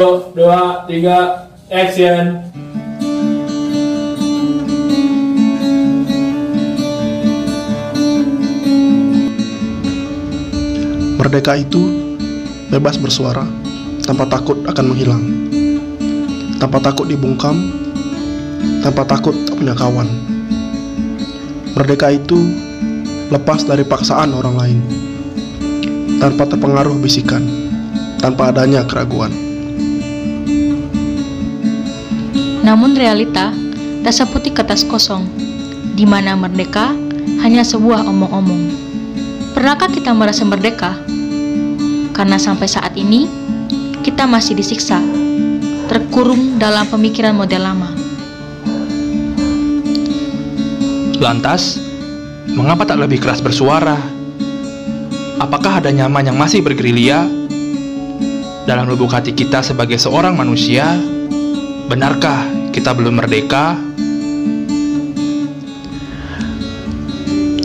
Dua, tiga, action. Merdeka itu bebas bersuara tanpa takut akan menghilang, tanpa takut dibungkam, tanpa takut tak punya kawan. Merdeka itu lepas dari paksaan orang lain, tanpa terpengaruh bisikan, tanpa adanya keraguan. Namun realita tak seperti kertas kosong, di mana merdeka hanya sebuah omong-omong. Pernahkah kita merasa merdeka? Karena sampai saat ini, kita masih disiksa, terkurung dalam pemikiran model lama. Lantas, mengapa tak lebih keras bersuara? Apakah ada nyaman yang masih bergerilya? Dalam lubuk hati kita sebagai seorang manusia, benarkah kita belum merdeka?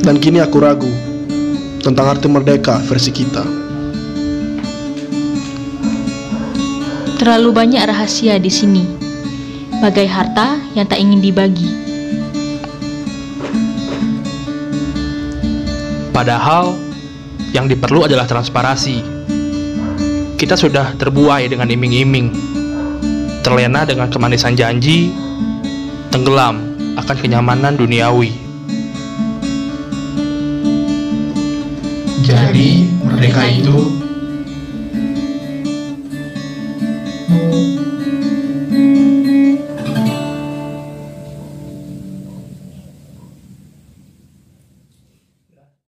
Dan kini aku ragu tentang arti merdeka versi kita. Terlalu banyak rahasia di sini, bagai harta yang tak ingin dibagi. Padahal, yang diperlu adalah transparasi. Kita sudah terbuai dengan iming-iming, terlena dengan kemanisan janji, tenggelam akan kenyamanan duniawi. Jadi, merdeka itu Hmm.